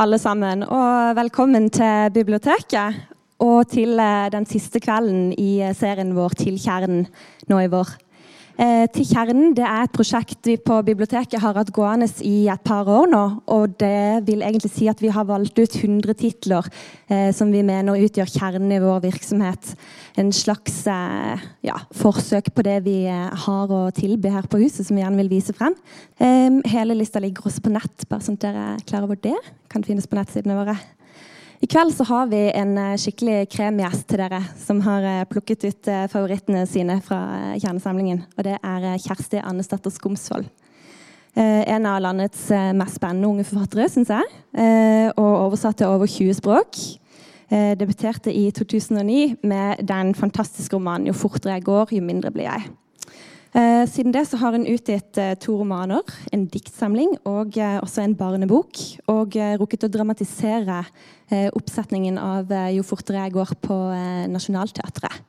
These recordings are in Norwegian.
Alle sammen, og velkommen til biblioteket. Og til eh, den siste kvelden i eh, serien vår Til kjernen nå i vår. Eh, til kjernen det er et prosjekt vi på biblioteket har hatt gående i et par år nå. Og det vil egentlig si at vi har valgt ut 100 titler eh, som vi mener utgjør kjernen i vår virksomhet. En slags eh, ja, forsøk på det vi eh, har å tilby her på huset, som vi gjerne vil vise frem. Eh, hele lista ligger også på nett, bare sånn at dere er klar over det. Kan finnes på nettsidene våre. I kveld så har vi en eh, skikkelig kremgjest til dere, som har eh, plukket ut eh, favorittene sine fra kjernesamlingen. Og det er Kjersti Annesdatter Skomsvold. En av landets mest spennende unge forfattere, syns jeg. Og oversatt til over 20 språk. Debuterte i 2009 med den fantastiske romanen 'Jo fortere jeg går, jo mindre blir jeg'. Eh, siden det så har hun utgitt eh, to romaner, en diktsamling og eh, også en barnebok. Og rukket å dramatisere oppsetningen av 'Jo fortere jeg går' på Nationaltheatret.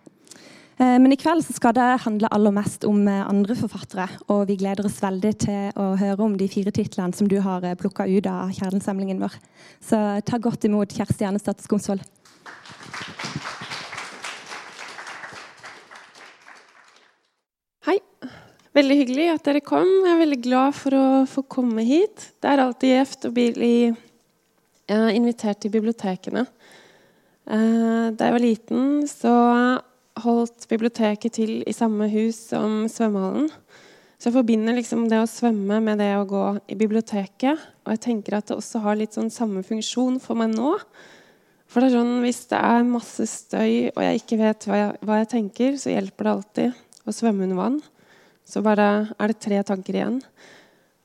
Men i kveld så skal det handle aller mest om andre forfattere. Og vi gleder oss veldig til å høre om de fire titlene som du har plukka ut av kjernesamlingen vår. Så ta godt imot Kjersti Annestad Skomsvold. Veldig hyggelig at dere kom. Jeg er veldig glad for å få komme hit. Det er alltid gjevt å bli invitert til bibliotekene. Eh, da jeg var liten, så holdt biblioteket til i samme hus som svømmehallen. Så jeg forbinder liksom det å svømme med det å gå i biblioteket. Og jeg tenker at det også har litt sånn samme funksjon for meg nå. For det er sånn, Hvis det er masse støy, og jeg ikke vet hva jeg, hva jeg tenker, så hjelper det alltid å svømme under vann. Så bare er det tre tanker igjen.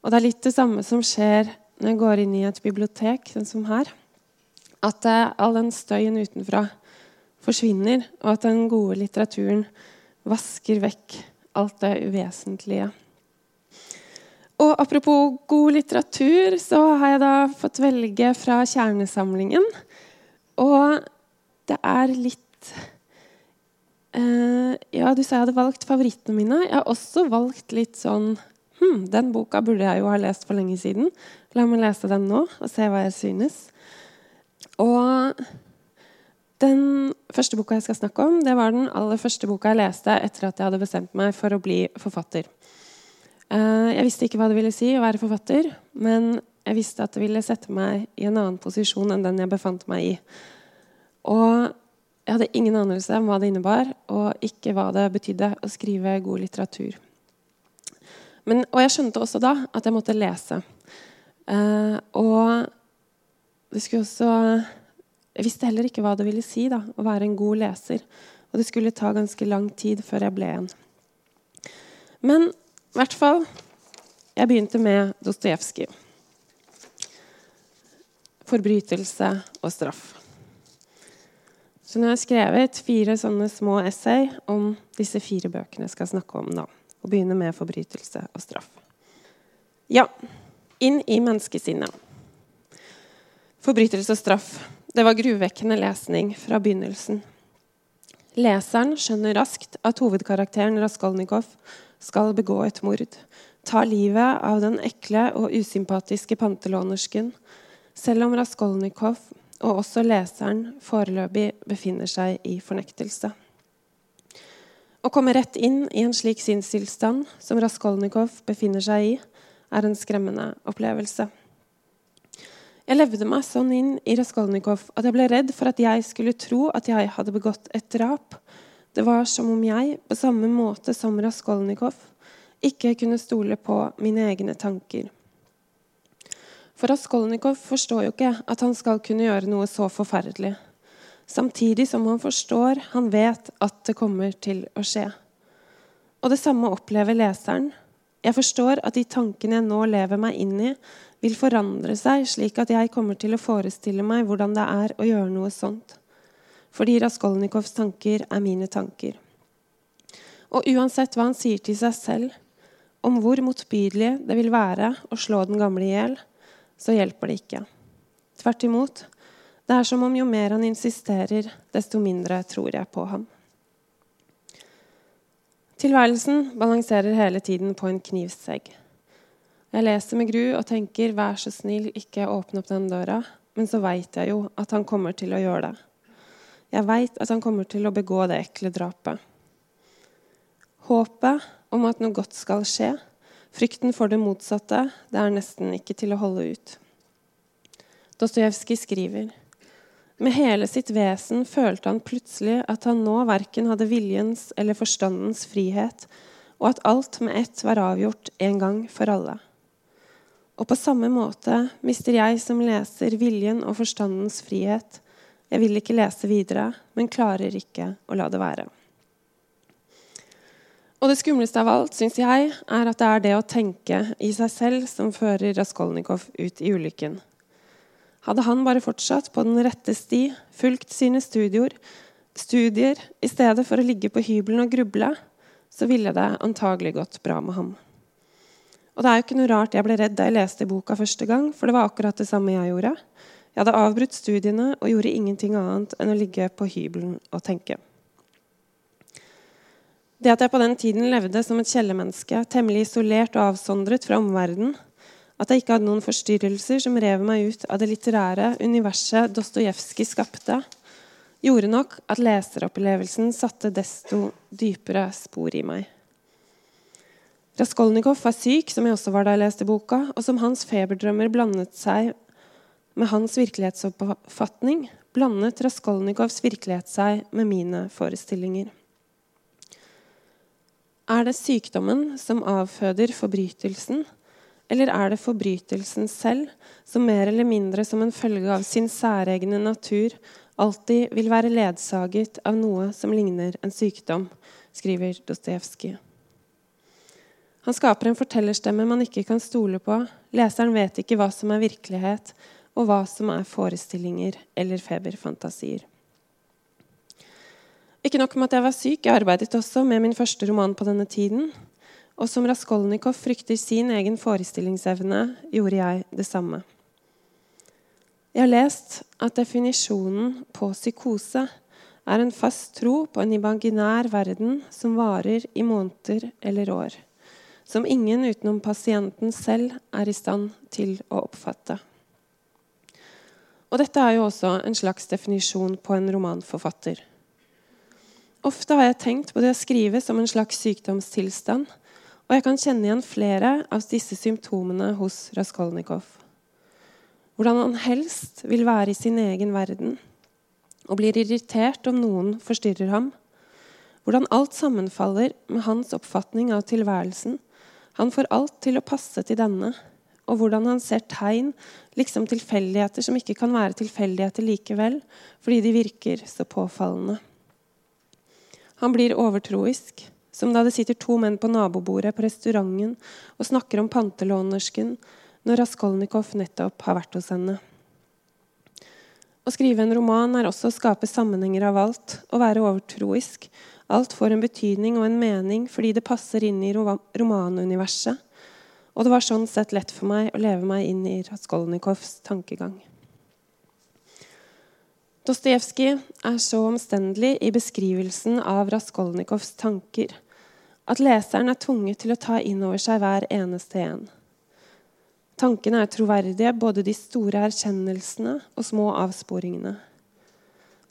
Og det er litt det samme som skjer når jeg går inn i et bibliotek, sånn som her. At uh, all den støyen utenfra forsvinner, og at den gode litteraturen vasker vekk alt det uvesentlige. Og apropos god litteratur, så har jeg da fått velge fra kjernesamlingen. Og det er litt Uh, ja, du sa jeg hadde valgt favorittene mine. Jeg har også valgt litt sånn hm, Den boka burde jeg jo ha lest for lenge siden. La meg lese den nå og se hva jeg synes. Og den første boka jeg skal snakke om, det var den aller første boka jeg leste etter at jeg hadde bestemt meg for å bli forfatter. Uh, jeg visste ikke hva det ville si å være forfatter, men jeg visste at det ville sette meg i en annen posisjon enn den jeg befant meg i. Og jeg hadde ingen anelse om hva det innebar, og ikke hva det betydde å skrive god litteratur. Men, og jeg skjønte også da at jeg måtte lese. Eh, og det skulle også Jeg visste heller ikke hva det ville si da, å være en god leser. Og det skulle ta ganske lang tid før jeg ble en. Men i hvert fall Jeg begynte med Dostojevskij. 'Forbrytelse og straff'. Så nå har jeg skrevet fire sånne små essay om disse fire bøkene jeg skal snakke om nå. Og begynne med forbrytelse og straff. Ja, inn i menneskesinnet. Forbrytelse og straff. Det var gruvekkende lesning fra begynnelsen. Leseren skjønner raskt at hovedkarakteren Raskolnikov skal begå et mord. Ta livet av den ekle og usympatiske pantelånersken. Selv om Raskolnikov og også leseren foreløpig befinner seg i fornektelse. Å komme rett inn i en slik sinnstilstand som Raskolnikov befinner seg i, er en skremmende opplevelse. Jeg levde meg sånn inn i Raskolnikov at jeg ble redd for at jeg skulle tro at jeg hadde begått et drap. Det var som om jeg, på samme måte som Raskolnikov, ikke kunne stole på mine egne tanker. For Raskolnikov forstår jo ikke at han skal kunne gjøre noe så forferdelig. Samtidig som han forstår, han vet at det kommer til å skje. Og det samme opplever leseren. Jeg forstår at de tankene jeg nå lever meg inn i, vil forandre seg, slik at jeg kommer til å forestille meg hvordan det er å gjøre noe sånt. Fordi Raskolnikovs tanker er mine tanker. Og uansett hva han sier til seg selv om hvor motbydelig det vil være å slå den gamle i hjel, så hjelper det ikke. Tvert imot. Det er som om jo mer han insisterer, desto mindre tror jeg på ham. Tilværelsen balanserer hele tiden på en knivsegg. Jeg leser med gru og tenker 'vær så snill, ikke åpne opp den døra'. Men så veit jeg jo at han kommer til å gjøre det. Jeg veit at han kommer til å begå det ekle drapet. Håpet om at noe godt skal skje, frykten for det motsatte, det er nesten ikke til å holde ut. Dostojevskij skriver med hele sitt vesen følte han plutselig at han nå verken hadde viljens eller forstandens frihet, og at alt med ett var avgjort en gang for alle. Og på samme måte mister jeg som leser viljen og forstandens frihet. Jeg vil ikke lese videre, men klarer ikke å la det være. Og det skumleste av alt, syns jeg, er at det er det å tenke i seg selv som fører Raskolnikov ut i ulykken. Hadde han bare fortsatt på den rette sti, fulgt sine studier, studier i stedet for å ligge på hybelen og gruble, så ville det antagelig gått bra med ham. Og det er jo ikke noe rart jeg ble redd da jeg leste boka første gang, for det var akkurat det samme jeg gjorde. Jeg hadde avbrutt studiene og gjorde ingenting annet enn å ligge på hybelen og tenke. Det at jeg på den tiden levde som et kjellermenneske, temmelig isolert og avsondret fra omverdenen, at jeg ikke hadde noen forstyrrelser som rev meg ut av det litterære universet Dostojevskij skapte, gjorde nok at leseropplevelsen satte desto dypere spor i meg. Raskolnikov var syk, som jeg også var da jeg leste boka, og som hans feberdrømmer blandet seg med hans virkelighetsoppfatning, blandet Raskolnikovs virkelighet seg med mine forestillinger. Er det sykdommen som avføder forbrytelsen, eller er det forbrytelsen selv som mer eller mindre som en følge av sin særegne natur alltid vil være ledsaget av noe som ligner en sykdom, skriver Dostojevskij. Han skaper en fortellerstemme man ikke kan stole på. Leseren vet ikke hva som er virkelighet, og hva som er forestillinger eller feberfantasier. Ikke nok med at jeg var syk, jeg arbeidet også med min første roman på denne tiden. Og som Raskolnikov frykter sin egen forestillingsevne, gjorde jeg det samme. Jeg har lest at definisjonen på psykose er en fast tro på en imaginær verden som varer i måneder eller år, som ingen utenom pasienten selv er i stand til å oppfatte. Og dette er jo også en slags definisjon på en romanforfatter. Ofte har jeg tenkt på det å skrive som en slags sykdomstilstand, og jeg kan kjenne igjen flere av disse symptomene hos Raskolnikov. Hvordan han helst vil være i sin egen verden og blir irritert om noen forstyrrer ham. Hvordan alt sammenfaller med hans oppfatning av tilværelsen. Han får alt til å passe til denne. Og hvordan han ser tegn, liksom tilfeldigheter som ikke kan være tilfeldigheter likevel, fordi de virker så påfallende. Han blir overtroisk som da det sitter to menn på nabobordet på restauranten og snakker om pantelånersken når Raskolnikov nettopp har vært hos henne. Å skrive en roman er også å skape sammenhenger av alt, å være overtroisk. Alt får en betydning og en mening fordi det passer inn i romanuniverset. Og det var sånn sett lett for meg å leve meg inn i Raskolnikovs tankegang. Dostojevskij er så omstendelig i beskrivelsen av Raskolnikovs tanker at leseren er tvunget til å ta inn over seg hver eneste en. Tankene er troverdige, både de store erkjennelsene og små avsporingene.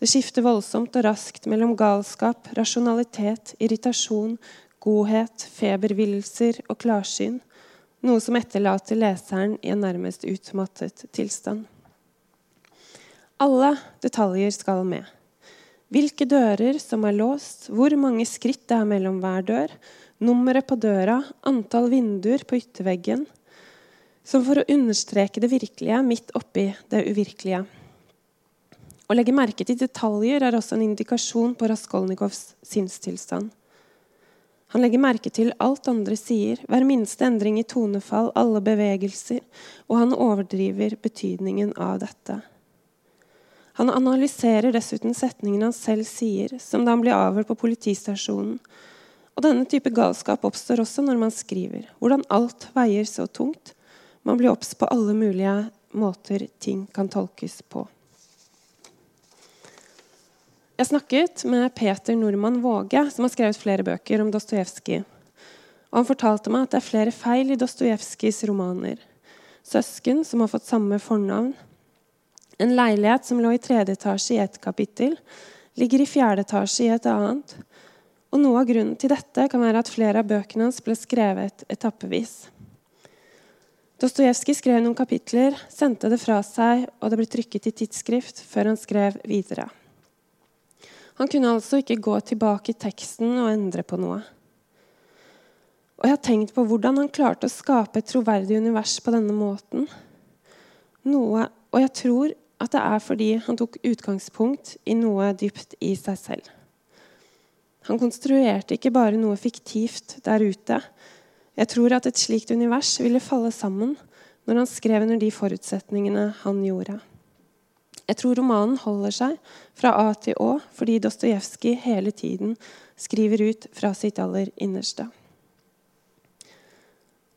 Det skifter voldsomt og raskt mellom galskap, rasjonalitet, irritasjon, godhet, febervillelser og klarsyn, noe som etterlater leseren i en nærmest utmattet tilstand. Alle detaljer skal med. Hvilke dører som er låst, hvor mange skritt det er mellom hver dør, nummeret på døra, antall vinduer på ytterveggen. Som for å understreke det virkelige midt oppi det uvirkelige. Å legge merke til detaljer er også en indikasjon på Raskolnikovs sinnstilstand. Han legger merke til alt andre sier, hver minste endring i tonefall, alle bevegelser, og han overdriver betydningen av dette. Han analyserer dessuten setningene han selv sier, som da han blir avhørt på politistasjonen. Og denne type galskap oppstår også når man skriver. Hvordan alt veier så tungt. Man blir obs på alle mulige måter ting kan tolkes på. Jeg snakket med Peter Normann Våge, som har skrevet flere bøker om Dostojevskij. Han fortalte meg at det er flere feil i Dostojevskijs romaner. Søsken som har fått samme fornavn. En leilighet som lå i tredje etasje i ett kapittel, ligger i fjerde etasje i et annet. Og Noe av grunnen til dette kan være at flere av bøkene hans ble skrevet etappevis. Dostojevskij skrev noen kapitler, sendte det fra seg, og det ble trykket i tidsskrift før han skrev videre. Han kunne altså ikke gå tilbake i teksten og endre på noe. Og jeg har tenkt på hvordan han klarte å skape et troverdig univers på denne måten. Noe, og jeg tror at det er fordi han tok utgangspunkt i noe dypt i seg selv. Han konstruerte ikke bare noe fiktivt der ute. Jeg tror at et slikt univers ville falle sammen når han skrev under de forutsetningene han gjorde. Jeg tror romanen holder seg fra A til Å fordi Dostojevskij hele tiden skriver ut fra sitt aller innerste.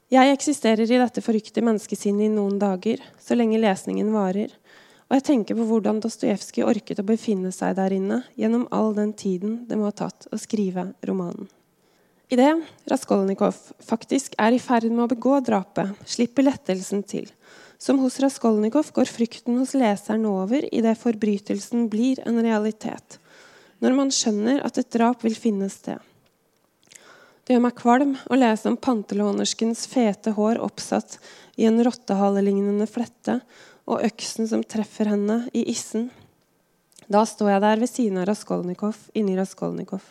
Jeg eksisterer i dette forrykte menneskesinnet i noen dager, så lenge lesningen varer. Og jeg tenker på hvordan Dostojevskij orket å befinne seg der inne gjennom all den tiden det må ha tatt å skrive romanen. Idet Raskolnikov faktisk er i ferd med å begå drapet, slipper lettelsen til. Som hos Raskolnikov går frykten hos leseren over idet forbrytelsen blir en realitet. Når man skjønner at et drap vil finne sted. Det gjør meg kvalm å lese om pantelånerskens fete hår oppsatt i en rottehalelignende flette, og øksen som treffer henne i issen. Da står jeg der ved siden av Raskolnikov inni Raskolnikov.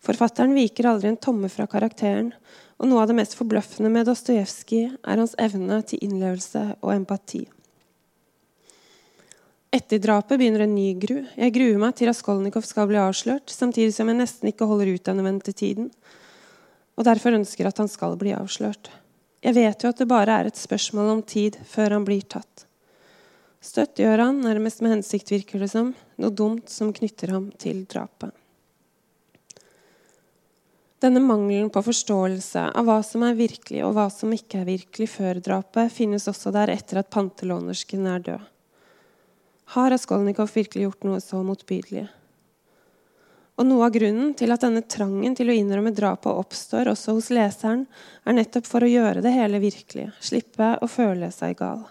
Forfatteren viker aldri en tomme fra karakteren, og noe av det mest forbløffende med Dostojevskij er hans evne til innlevelse og empati. Etter drapet begynner en ny gru. Jeg gruer meg til Raskolnikov skal bli avslørt, samtidig som jeg nesten ikke holder ut denne ventetiden, og derfor ønsker at han skal bli avslørt. Jeg vet jo at det bare er et spørsmål om tid før han blir tatt. Støtt gjør han, nærmest med hensikt, virker det som, noe dumt som knytter ham til drapet. Denne mangelen på forståelse av hva som er virkelig og hva som ikke er virkelig før drapet, finnes også der etter at pantelånersken er død. Har Raskolnikov virkelig gjort noe så motbydelig? Og Noe av grunnen til at denne trangen til å innrømme drapet oppstår også hos leseren, er nettopp for å gjøre det hele virkelig, slippe å føle seg gal.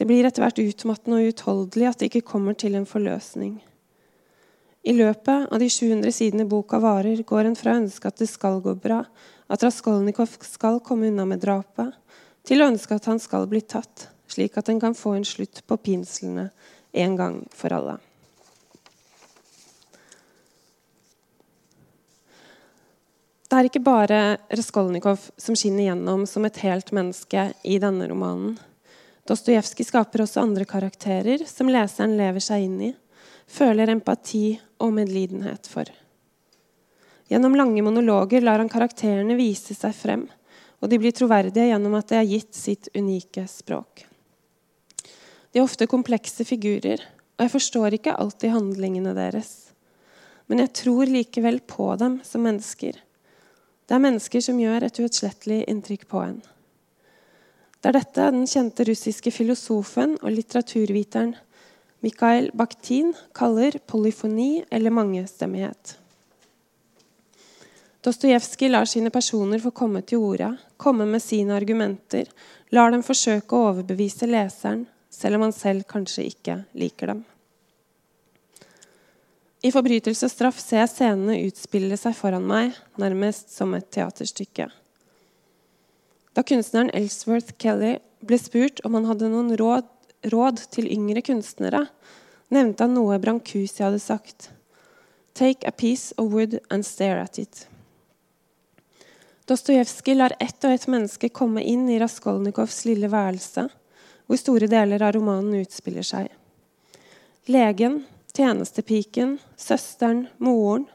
Det blir etter hvert utmattende og uutholdelig at det ikke kommer til en forløsning. I løpet av de 700 sidene boka varer, går en fra å ønske at det skal gå bra, at Raskolnikov skal komme unna med drapet, til å ønske at han skal bli tatt, slik at en kan få en slutt på pinslene en gang for alle. Det er ikke bare Raskolnikov som skinner gjennom som et helt menneske i denne romanen. Dostojevskij skaper også andre karakterer som leseren lever seg inn i, føler empati og medlidenhet for. Gjennom lange monologer lar han karakterene vise seg frem, og de blir troverdige gjennom at de er gitt sitt unike språk. De er ofte komplekse figurer, og jeg forstår ikke alltid handlingene deres. Men jeg tror likevel på dem som mennesker. Det er mennesker som gjør et uutslettelig inntrykk på en. Det er dette den kjente russiske filosofen og litteraturviteren Mikhail Bakhtin kaller polyfoni eller mangestemmighet. Dostojevskij lar sine personer få komme til orde, komme med sine argumenter, lar dem forsøke å overbevise leseren, selv om han selv kanskje ikke liker dem. I 'Forbrytelse og straff' ser jeg scenene utspille seg foran meg, nærmest som et teaterstykke. Da kunstneren Ellsworth Kelly ble spurt om han hadde noen råd, råd til yngre kunstnere, nevnte han noe Brancusi hadde sagt. Take a piece of wood and stare at it. Dostojevskij lar ett og ett menneske komme inn i Raskolnikovs lille værelse hvor store deler av romanen utspiller seg. Legen, tjenestepiken, søsteren, moren.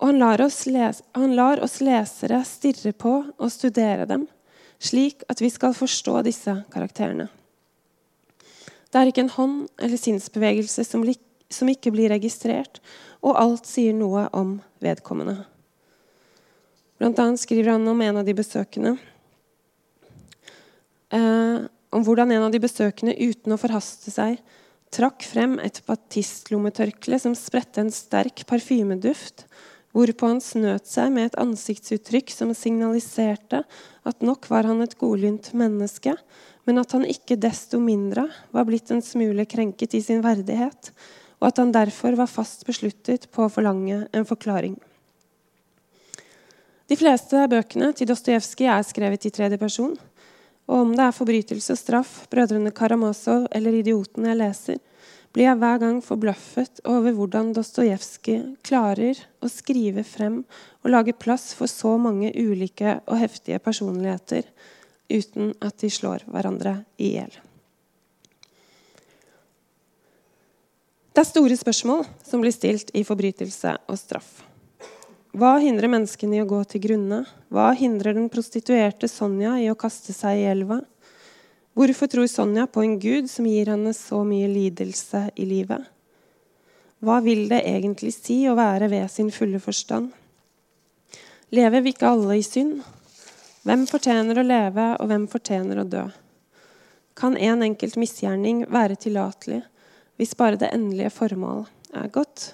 Og han lar, lese, han lar oss lesere stirre på og studere dem, slik at vi skal forstå disse karakterene. Det er ikke en hånd eller sinnsbevegelse som, som ikke blir registrert, og alt sier noe om vedkommende. Blant annet skriver han om en av de besøkende. Eh, om hvordan en av de besøkende uten å forhaste seg trakk frem et batistlommetørkle som spredte en sterk parfymeduft hvorpå han snøt seg med et ansiktsuttrykk som signaliserte at nok var han et godlynt menneske, men at han ikke desto mindre var blitt en smule krenket i sin verdighet, og at han derfor var fast besluttet på å forlange en forklaring. De fleste bøkene til Dostojevskij er skrevet i tredje person. Og om det er forbrytelse og straff, Brødrene Karamazov eller Idioten jeg leser, blir jeg hver gang forbløffet over hvordan Dostojevskij klarer å skrive frem og lage plass for så mange ulike og heftige personligheter uten at de slår hverandre i hjel. Det er store spørsmål som blir stilt i forbrytelse og straff. Hva hindrer menneskene i å gå til grunne? Hva hindrer den prostituerte Sonja i å kaste seg i elva? Hvorfor tror Sonja på en gud som gir henne så mye lidelse i livet? Hva vil det egentlig si å være ved sin fulle forstand? Lever vi ikke alle i synd? Hvem fortjener å leve, og hvem fortjener å dø? Kan en enkelt misgjerning være tillatelig hvis bare det endelige formål er godt?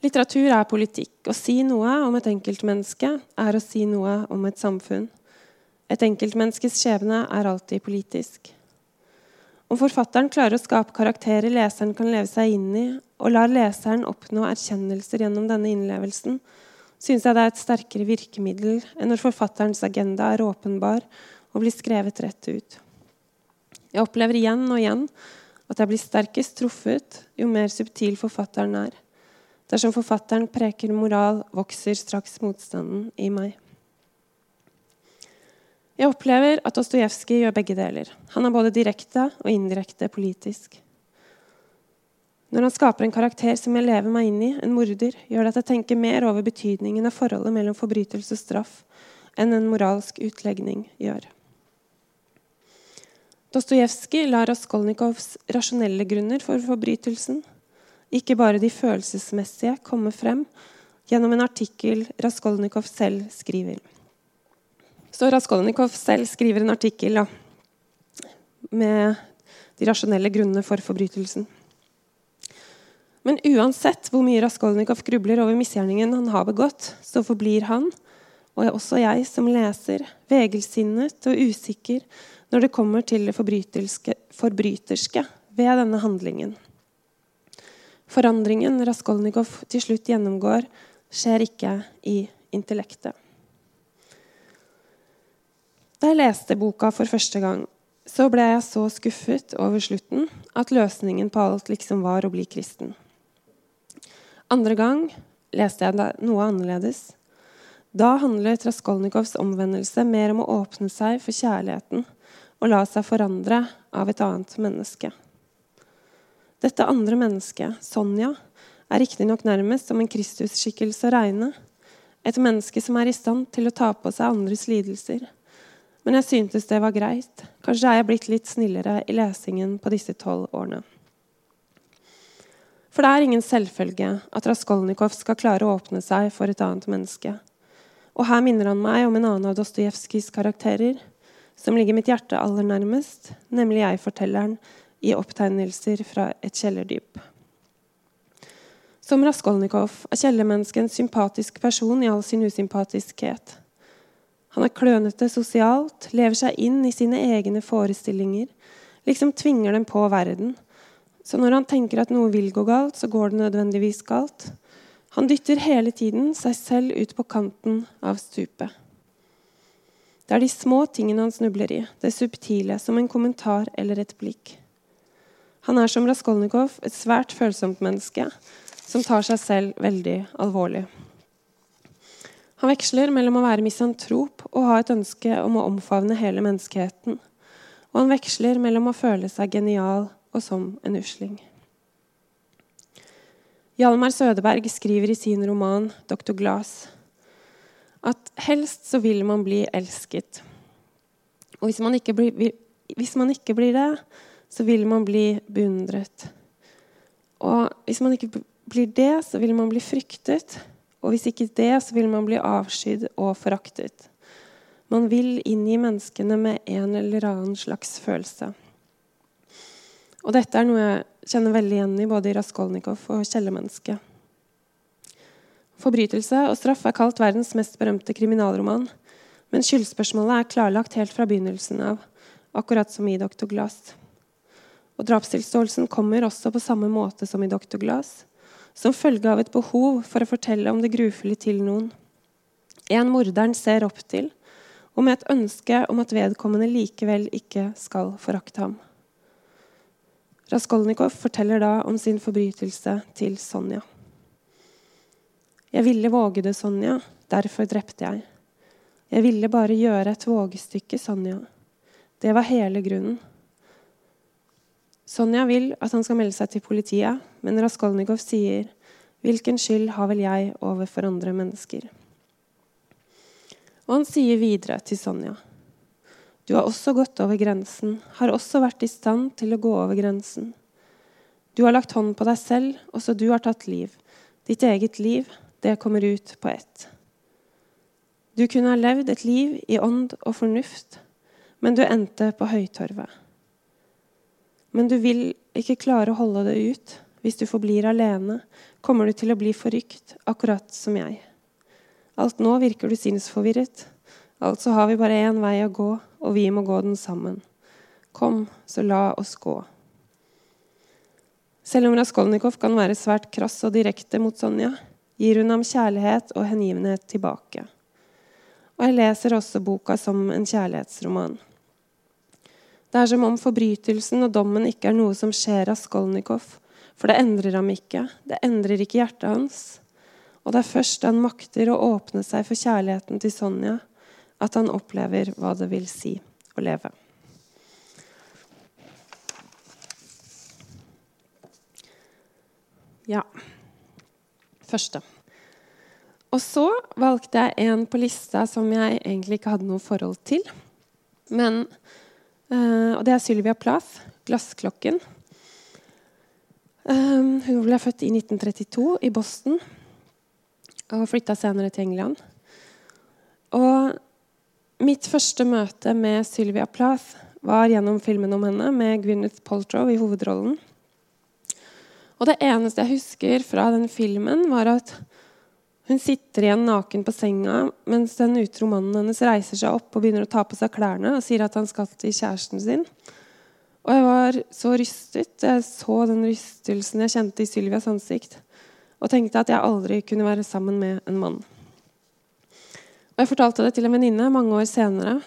Litteratur er politikk. Å si noe om et enkeltmenneske er å si noe om et samfunn. Et enkeltmenneskes skjebne er alltid politisk. Om forfatteren klarer å skape karakterer leseren kan leve seg inn i, og lar leseren oppnå erkjennelser gjennom denne innlevelsen, syns jeg det er et sterkere virkemiddel enn når forfatterens agenda er åpenbar og blir skrevet rett ut. Jeg opplever igjen og igjen at jeg blir sterkest truffet jo mer subtil forfatteren er. Dersom forfatteren preker moral, vokser straks motstanden i meg. Jeg opplever at Dostojevskij gjør begge deler. Han er både direkte og indirekte politisk. Når han skaper en karakter som jeg lever meg inn i, en morder, gjør det at jeg tenker mer over betydningen av forholdet mellom forbrytelse og straff enn en moralsk utlegning gjør. Dostojevskij lar Raskolnikovs rasjonelle grunner for forbrytelsen, ikke bare de følelsesmessige, komme frem gjennom en artikkel Raskolnikov selv skriver. Så Raskolnikov selv skriver en artikkel da, med de rasjonelle grunnene for forbrytelsen. Men uansett hvor mye Raskolnikov grubler over misgjerningen han har begått, så forblir han, og også jeg som leser, vegelsinnet og usikker når det kommer til det forbryterske ved denne handlingen. Forandringen Raskolnikov til slutt gjennomgår, skjer ikke i intellektet. Da jeg leste boka for første gang, så ble jeg så skuffet over slutten at løsningen på alt liksom var å bli kristen. Andre gang leste jeg noe annerledes. Da handlet Raskolnikovs omvendelse mer om å åpne seg for kjærligheten og la seg forandre av et annet menneske. Dette andre mennesket, Sonja, er riktignok nærmest som en Kristusskikkelse å regne. Et menneske som er i stand til å ta på seg andres lidelser. Men jeg syntes det var greit. Kanskje er jeg blitt litt snillere i lesingen på disse tolv årene. For det er ingen selvfølge at Raskolnikov skal klare å åpne seg for et annet menneske. Og her minner han meg om en annen av Dostojevskijs karakterer, som ligger mitt hjerte aller nærmest, nemlig jeg-fortelleren i opptegnelser fra et kjellerdyp. Som Raskolnikov er kjellermennesket en sympatisk person i all sin usympatiskhet. Han er klønete sosialt, lever seg inn i sine egne forestillinger, liksom tvinger dem på verden så når han tenker at noe vil gå galt, så går det nødvendigvis galt. Han dytter hele tiden seg selv ut på kanten av stupet. Det er de små tingene han snubler i, det subtile, som en kommentar eller et blikk. Han er som Raskolnikov et svært følsomt menneske som tar seg selv veldig alvorlig. Han veksler mellom å være misantrop og ha et ønske om å omfavne hele menneskeheten. Og han veksler mellom å føle seg genial og som en usling. Hjalmar Sødeberg skriver i sin roman 'Dr. Glass' at helst så vil man bli elsket. Og hvis man ikke blir, hvis man ikke blir det, så vil man bli beundret. Og hvis man ikke blir det, så vil man bli fryktet. Og hvis ikke det, så vil man bli avskydd og foraktet. Man vil inngi menneskene med en eller annen slags følelse. Og dette er noe jeg kjenner veldig igjen i både i Raskolnikov og kjellermennesket. 'Forbrytelse og straff' er kalt verdens mest berømte kriminalroman. Men skyldspørsmålet er klarlagt helt fra begynnelsen av, akkurat som i 'Dr. Glass'. Og drapstilståelsen kommer også på samme måte som i 'Dr. Glass', som følge av et behov for å fortelle om det grufulle til noen. En morderen ser opp til, og med et ønske om at vedkommende likevel ikke skal forakte ham. Raskolnikov forteller da om sin forbrytelse til Sonja. Jeg ville våge det, Sonja. Derfor drepte jeg. Jeg ville bare gjøre et vågestykke, Sonja. Det var hele grunnen. Sonja vil at han skal melde seg til politiet, men Raskolnikov sier, 'Hvilken skyld har vel jeg overfor andre mennesker?' Og han sier videre til Sonja, du har også gått over grensen, har også vært i stand til å gå over grensen. Du har lagt hånd på deg selv, også du har tatt liv. Ditt eget liv, det kommer ut på ett. Du kunne ha levd et liv i ånd og fornuft, men du endte på Høytorvet. Men du vil ikke klare å holde det ut. Hvis du forblir alene, kommer du til å bli forrykt, akkurat som jeg. Alt nå virker du sinnsforvirret. Altså har vi bare én vei å gå, og vi må gå den sammen. Kom, så la oss gå. Selv om Raskolnikov kan være svært krass og direkte mot Sonja, gir hun ham kjærlighet og hengivenhet tilbake. Og jeg leser også boka som en kjærlighetsroman. Det er som om forbrytelsen og dommen ikke er noe som skjer Raskolnikov, for det endrer ham ikke. Det endrer ikke hjertet hans. Og det er først da han makter å åpne seg for kjærligheten til Sonja, at han opplever hva det vil si å leve. Ja Første. Og så valgte jeg en på lista som jeg egentlig ikke hadde noe forhold til. Men, øh, og det er Sylvia Plath, 'Glassklokken'. Um, hun ble født i 1932 i Boston og flytta senere til England. Og Mitt første møte med Sylvia Plath var gjennom filmen om henne med Gwyneth Paltrow i hovedrollen. Og Det eneste jeg husker fra den filmen, var at hun sitter igjen naken på senga mens den utro mannen hennes reiser seg opp og begynner å ta på seg klærne og sier at han skal til kjæresten sin. Og jeg var så rystet. Jeg så den rystelsen jeg kjente i Sylvias ansikt, og tenkte at jeg aldri kunne være sammen med en mann. Og Jeg fortalte det til en venninne mange år senere.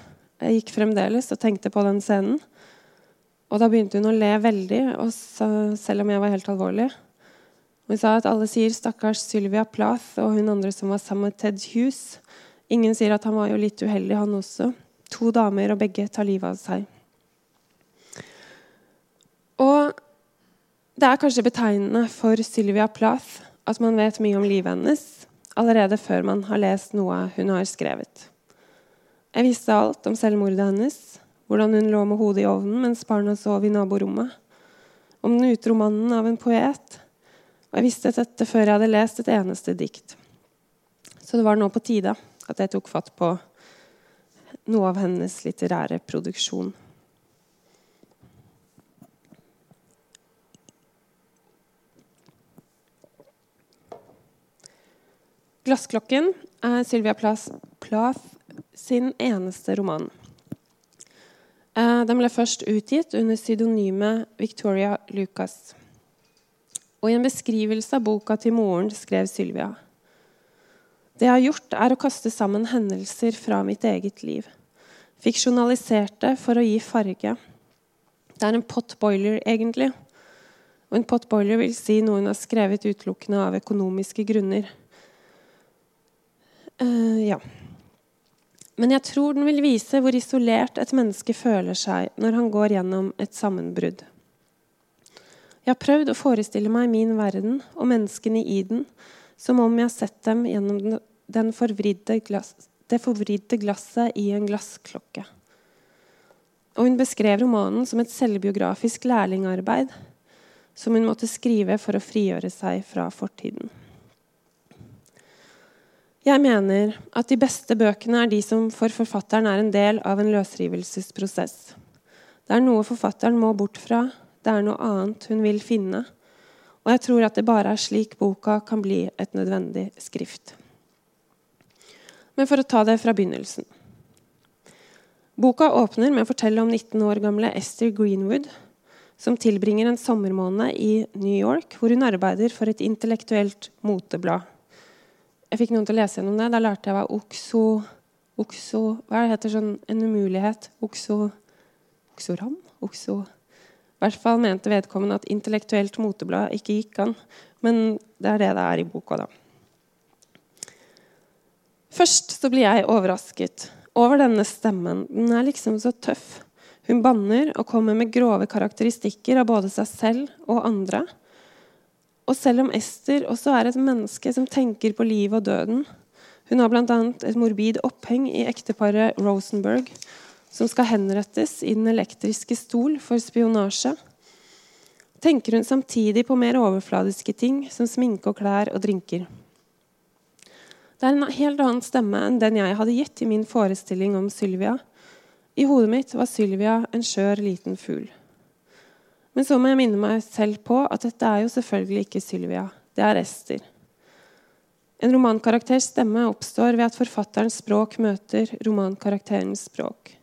Jeg gikk fremdeles og tenkte på den scenen. Og Da begynte hun å le veldig, selv om jeg var helt alvorlig. Hun sa at alle sier 'stakkars Sylvia Plath' og hun andre som var sammen med Ted Hughes. Ingen sier at han var jo litt uheldig, han også. To damer, og begge tar livet av seg. Og det er kanskje betegnende for Sylvia Plath at man vet mye om livet hennes allerede før man har lest noe hun har skrevet. Jeg visste alt om selvmordet hennes, hvordan hun lå med hodet i ovnen mens barna sov i naborommet, om den utro mannen av en poet, og jeg visste dette før jeg hadde lest et eneste dikt. Så det var nå på tide at jeg tok fatt på noe av hennes litterære produksjon. Glassklokken er Sylvia Plath sin eneste roman. Eh, den ble først utgitt under pseudonymet Victoria Lucas. Og I en beskrivelse av boka til moren skrev Sylvia Det jeg har gjort, er å kaste sammen hendelser fra mitt eget liv. Fiksjonaliserte for å gi farge. Det er en potboiler, egentlig. Og en potboiler vil si noe hun har skrevet utelukkende av økonomiske grunner. Uh, ja. Men jeg tror den vil vise hvor isolert et menneske føler seg når han går gjennom et sammenbrudd. Jeg har prøvd å forestille meg min verden og menneskene i den som om jeg har sett dem gjennom den, forvridde glass, det forvridde glasset i en glassklokke. Og hun beskrev romanen som et selvbiografisk lærlingarbeid som hun måtte skrive for å frigjøre seg fra fortiden. Jeg mener at de beste bøkene er de som for forfatteren er en del av en løsrivelsesprosess. Det er noe forfatteren må bort fra, det er noe annet hun vil finne. Og jeg tror at det bare er slik boka kan bli et nødvendig skrift. Men for å ta det fra begynnelsen. Boka åpner med å fortelle om 19 år gamle Esther Greenwood, som tilbringer en sommermåned i New York, hvor hun arbeider for et intellektuelt moteblad. Jeg fikk noen til å lese gjennom det. Da lærte jeg hva okso, okso Hva heter sånn en umulighet? Okso, oksoram? Okso I hvert fall mente vedkommende at intellektuelt moteblad ikke gikk an. Men det er det det er i boka, da. Først så blir jeg overrasket over denne stemmen. Den er liksom så tøff. Hun banner og kommer med grove karakteristikker av både seg selv og andre. Og selv om Ester også er et menneske som tenker på livet og døden Hun har bl.a. et morbid oppheng i ekteparet Rosenberg, som skal henrettes i den elektriske stol for spionasje. Tenker hun samtidig på mer overfladiske ting, som sminke og klær og drinker. Det er en helt annen stemme enn den jeg hadde gitt i min forestilling om Sylvia. I hodet mitt var Sylvia en skjør, liten fugl. Men så må jeg minne meg selv på at dette er jo selvfølgelig ikke Sylvia. Det er Ester. En romankarakters stemme oppstår ved at forfatterens språk møter romankarakterens språk.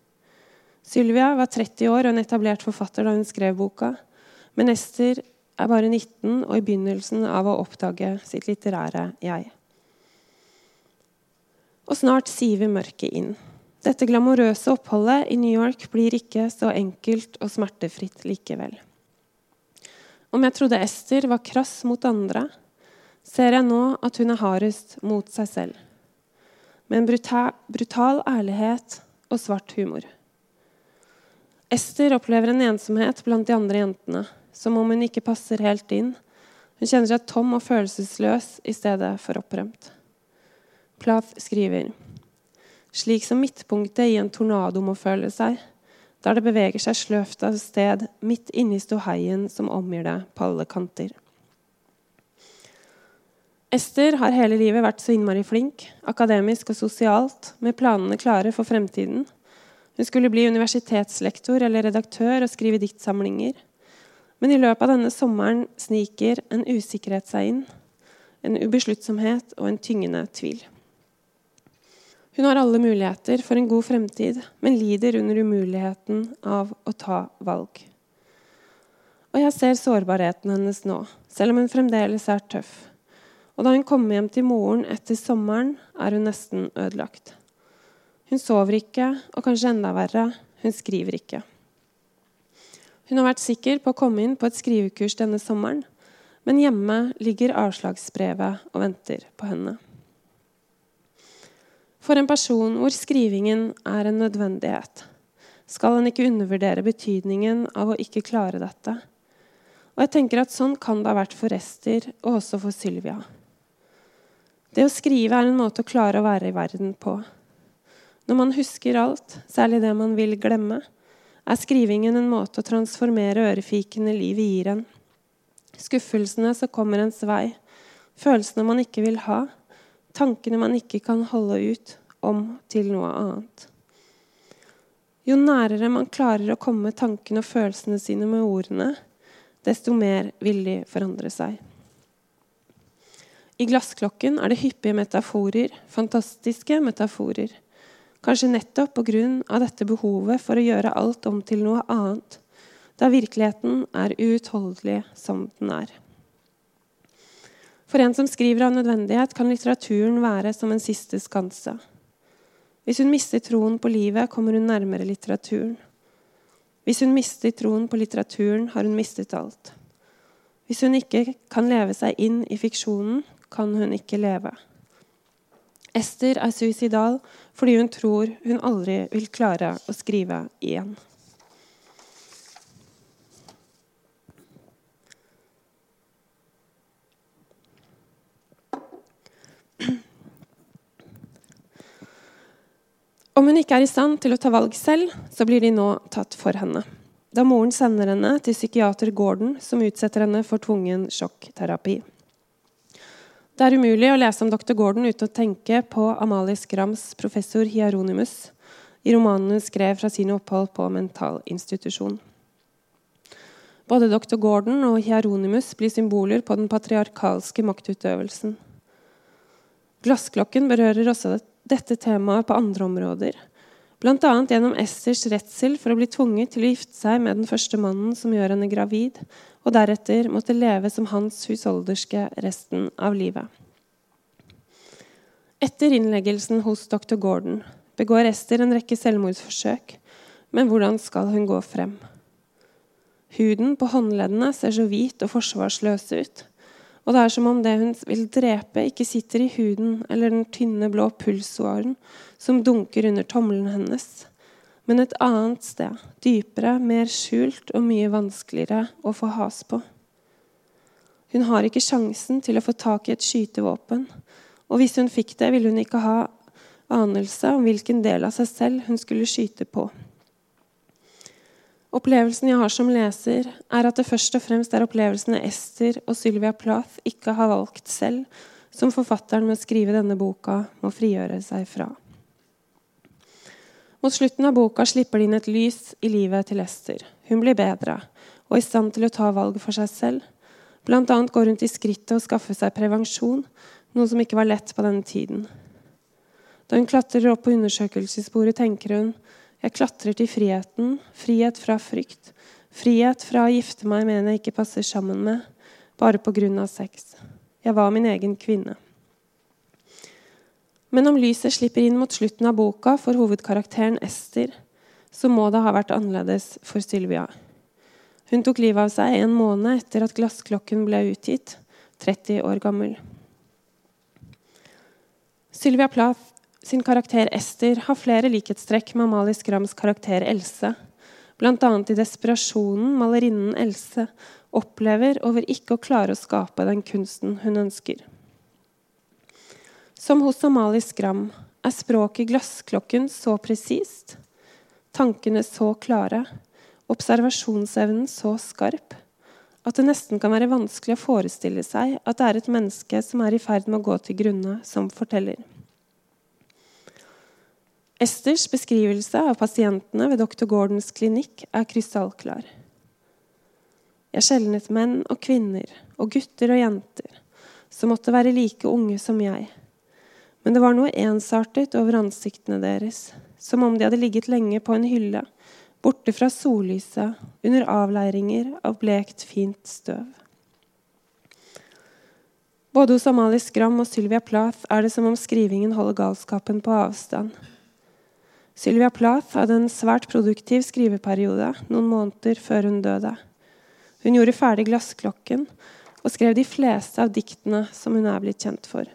Sylvia var 30 år og en etablert forfatter da hun skrev boka. Men Ester er bare 19 og i begynnelsen av å oppdage sitt litterære jeg. Og snart siver mørket inn. Dette glamorøse oppholdet i New York blir ikke så enkelt og smertefritt likevel. Om jeg trodde Ester var krass mot andre, ser jeg nå at hun er hardest mot seg selv. Med en brutal, brutal ærlighet og svart humor. Ester opplever en ensomhet blant de andre jentene, som om hun ikke passer helt inn. Hun kjenner seg tom og følelsesløs i stedet for opprømt. Plath skriver slik som midtpunktet i en tornado må føle seg, der det beveger seg sløvt av sted midt inni ståheien som omgir det på alle kanter. Ester har hele livet vært så innmari flink, akademisk og sosialt, med planene klare for fremtiden. Hun skulle bli universitetslektor eller redaktør og skrive diktsamlinger. Men i løpet av denne sommeren sniker en usikkerhet seg inn. En ubesluttsomhet og en tyngende tvil. Hun har alle muligheter for en god fremtid, men lider under umuligheten av å ta valg. Og jeg ser sårbarheten hennes nå, selv om hun fremdeles er tøff. Og da hun kommer hjem til moren etter sommeren, er hun nesten ødelagt. Hun sover ikke, og kanskje enda verre, hun skriver ikke. Hun har vært sikker på å komme inn på et skrivekurs denne sommeren, men hjemme ligger avslagsbrevet og venter på henne. For en person hvor skrivingen er en nødvendighet, skal en ikke undervurdere betydningen av å ikke klare dette. Og jeg tenker at Sånn kan det ha vært for Ester og også for Sylvia. Det å skrive er en måte å klare å være i verden på. Når man husker alt, særlig det man vil glemme, er skrivingen en måte å transformere ørefikene livet gir en. Skuffelsene som kommer ens vei, følelsene man ikke vil ha, tankene man ikke kan holde ut, om til noe annet. Jo nærere man klarer å komme tankene og følelsene sine med ordene, desto mer vil de forandre seg. I glassklokken er det hyppige metaforer, fantastiske metaforer. Kanskje nettopp pga. dette behovet for å gjøre alt om til noe annet, da virkeligheten er uutholdelig som den er. For en som skriver av nødvendighet, kan litteraturen være som en siste skanse. Hvis hun mister troen på livet, kommer hun nærmere litteraturen. Hvis hun mister troen på litteraturen, har hun mistet alt. Hvis hun ikke kan leve seg inn i fiksjonen, kan hun ikke leve. Ester er suicidal fordi hun tror hun aldri vil klare å skrive igjen. Om hun ikke er i stand til å ta valg selv, så blir de nå tatt for henne. Da moren sender henne til psykiater Gordon, som utsetter henne for tvungen sjokkterapi. Det er umulig å lese om dr. Gordon uten å tenke på Amalie Skrams professor Hieronymus i romanen hun skrev fra sine opphold på mentalinstitusjon. Både dr. Gordon og Hieronymus blir symboler på den patriarkalske maktutøvelsen. Glassklokken berører også dette temaet på andre områder. Bl.a. gjennom Esters redsel for å bli tvunget til å gifte seg med den første mannen som gjør henne gravid, og deretter måtte leve som hans husholderske resten av livet. Etter innleggelsen hos dr. Gordon begår Ester en rekke selvmordsforsøk. Men hvordan skal hun gå frem? Huden på håndleddene ser så hvit og forsvarsløs ut. Og det er som om det hun vil drepe, ikke sitter i huden eller den tynne, blå pulsåren som dunker under tommelen hennes, men et annet sted, dypere, mer skjult og mye vanskeligere å få has på. Hun har ikke sjansen til å få tak i et skytevåpen, og hvis hun fikk det, ville hun ikke ha anelse om hvilken del av seg selv hun skulle skyte på. Opplevelsen jeg har som leser, er at det først og fremst er opplevelsene Ester og Sylvia Plath ikke har valgt selv, som forfatteren med å skrive denne boka må frigjøre seg fra. Mot slutten av boka slipper de inn et lys i livet til Ester. Hun blir bedre og i stand til å ta valg for seg selv. Annet går hun til skrittet og skaffe seg prevensjon, noe som ikke var lett på denne tiden. Da hun klatrer opp på undersøkelsesbordet, tenker hun jeg klatrer til friheten, frihet fra frykt. Frihet fra å gifte meg med en jeg ikke passer sammen med, bare pga. sex. Jeg var min egen kvinne. Men om lyset slipper inn mot slutten av boka for hovedkarakteren Ester, så må det ha vært annerledes for Sylvia. Hun tok livet av seg en måned etter at glassklokken ble utgitt, 30 år gammel. Sylvia Plath sin karakter Ester har flere likhetstrekk med Amalie Skrams karakter Else. Bl.a. i desperasjonen malerinnen Else opplever over ikke å klare å skape den kunsten hun ønsker. Som hos Amalie Skram er språket i glassklokken så presist, tankene så klare, observasjonsevnen så skarp, at det nesten kan være vanskelig å forestille seg at det er et menneske som er i ferd med å gå til grunne, som forteller. Esters beskrivelse av pasientene ved dr. Gordons klinikk er krystallklar. Jeg skjelnet menn og kvinner og gutter og jenter som måtte være like unge som jeg. Men det var noe ensartet over ansiktene deres, som om de hadde ligget lenge på en hylle, borte fra sollyset, under avleiringer av blekt, fint støv. Både hos Amalie Skram og Sylvia Plath er det som om skrivingen holder galskapen på avstand. Sylvia Plath hadde en svært produktiv skriveperiode noen måneder før hun døde. Hun gjorde ferdig 'Glassklokken' og skrev de fleste av diktene som hun er blitt kjent for.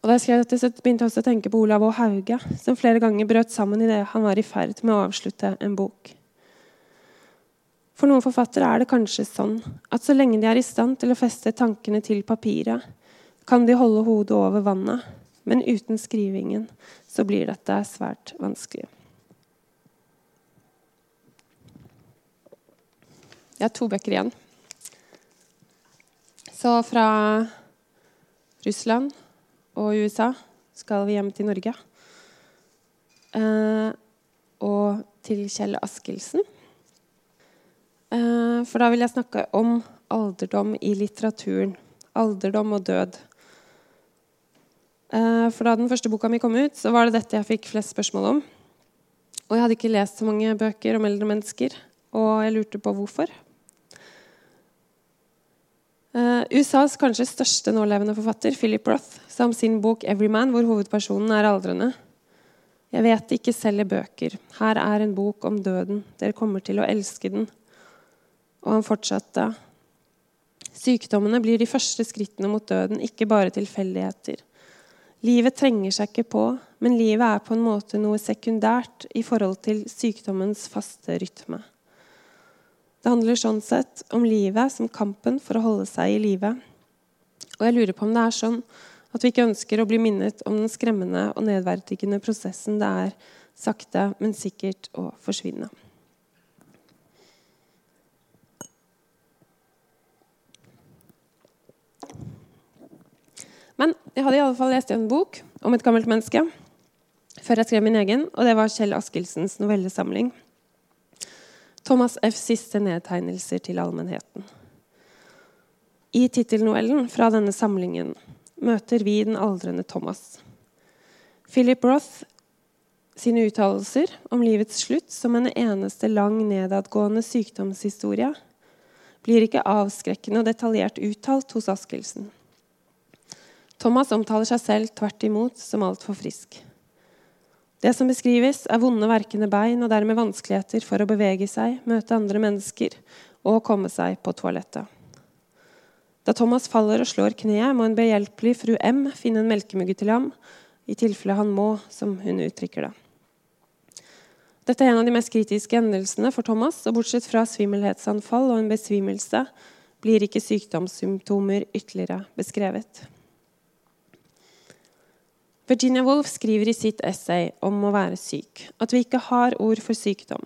Og da jeg skrev dette, så begynte jeg også å tenke på Olav og Hauge, som flere ganger brøt sammen idet han var i ferd med å avslutte en bok. For noen forfattere er det kanskje sånn at så lenge de er i stand til å feste tankene til papiret, kan de holde hodet over vannet, men uten skrivingen så blir dette svært vanskelig. Jeg har to bøker igjen. Så fra Russland og USA skal vi hjem til Norge. Eh, og til Kjell Askildsen. Eh, for da vil jeg snakke om alderdom i litteraturen. Alderdom og død. Eh, for da den første boka mi kom ut, så var det dette jeg fikk flest spørsmål om. Og jeg hadde ikke lest så mange bøker om eldre mennesker, og jeg lurte på hvorfor. Uh, USAs kanskje største nålevende forfatter, Philip Roth, sa om sin bok 'Everyman', hvor hovedpersonen er aldrende. Jeg vet ikke selger bøker. Her er en bok om døden. Dere kommer til å elske den. Og han fortsatte. Sykdommene blir de første skrittene mot døden, ikke bare tilfeldigheter. Livet trenger seg ikke på, men livet er på en måte noe sekundært i forhold til sykdommens faste rytme. Det handler sånn sett om livet som kampen for å holde seg i live. Og jeg lurer på om det er sånn at vi ikke ønsker å bli minnet om den skremmende og nedverdigende prosessen det er sakte, men sikkert å forsvinne. Men jeg hadde i alle fall lest en bok om et gammelt menneske før jeg skrev min egen, og det var Kjell Askildsens novellesamling. Thomas F.s siste nedtegnelser til allmennheten. I tittelnovellen fra denne samlingen møter vi den aldrende Thomas. Philip Roth sine uttalelser om livets slutt som en eneste lang nedadgående sykdomshistorie blir ikke avskrekkende og detaljert uttalt hos Askildsen. Thomas omtaler seg selv tvert imot som altfor frisk. Det som beskrives, er vonde, verkende bein og dermed vanskeligheter for å bevege seg, møte andre mennesker og komme seg på toalettet. Da Thomas faller og slår kneet, må en behjelpelig fru M finne en melkemugge til ham, i tilfelle han må, som hun uttrykker det. Dette er en av de mest kritiske endelsene for Thomas, og bortsett fra svimmelhetsanfall og en besvimelse blir ikke sykdomssymptomer ytterligere beskrevet. Virginia Woolf skriver i sitt essay om å være syk at vi ikke har ord for sykdom.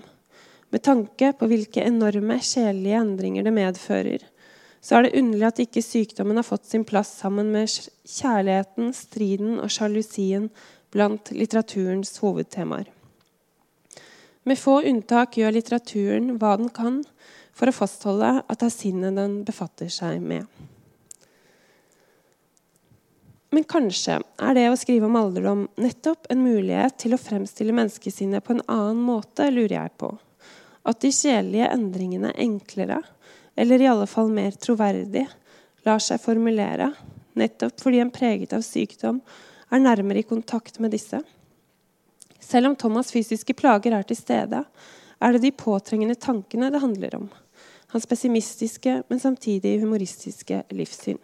Med tanke på hvilke enorme sjelelige endringer det medfører, så er det underlig at ikke sykdommen har fått sin plass sammen med kjærligheten, striden og sjalusien blant litteraturens hovedtemaer. Med få unntak gjør litteraturen hva den kan for å fastholde at det er sinnet den befatter seg med. Men kanskje er det å skrive om alderdom nettopp en mulighet til å fremstille menneskesinnet på en annen måte, lurer jeg på. At de sjelelige endringene enklere, eller i alle fall mer troverdig, lar seg formulere, nettopp fordi en preget av sykdom er nærmere i kontakt med disse. Selv om Thomas' fysiske plager er til stede, er det de påtrengende tankene det handler om. Hans pessimistiske, men samtidig humoristiske livssyn.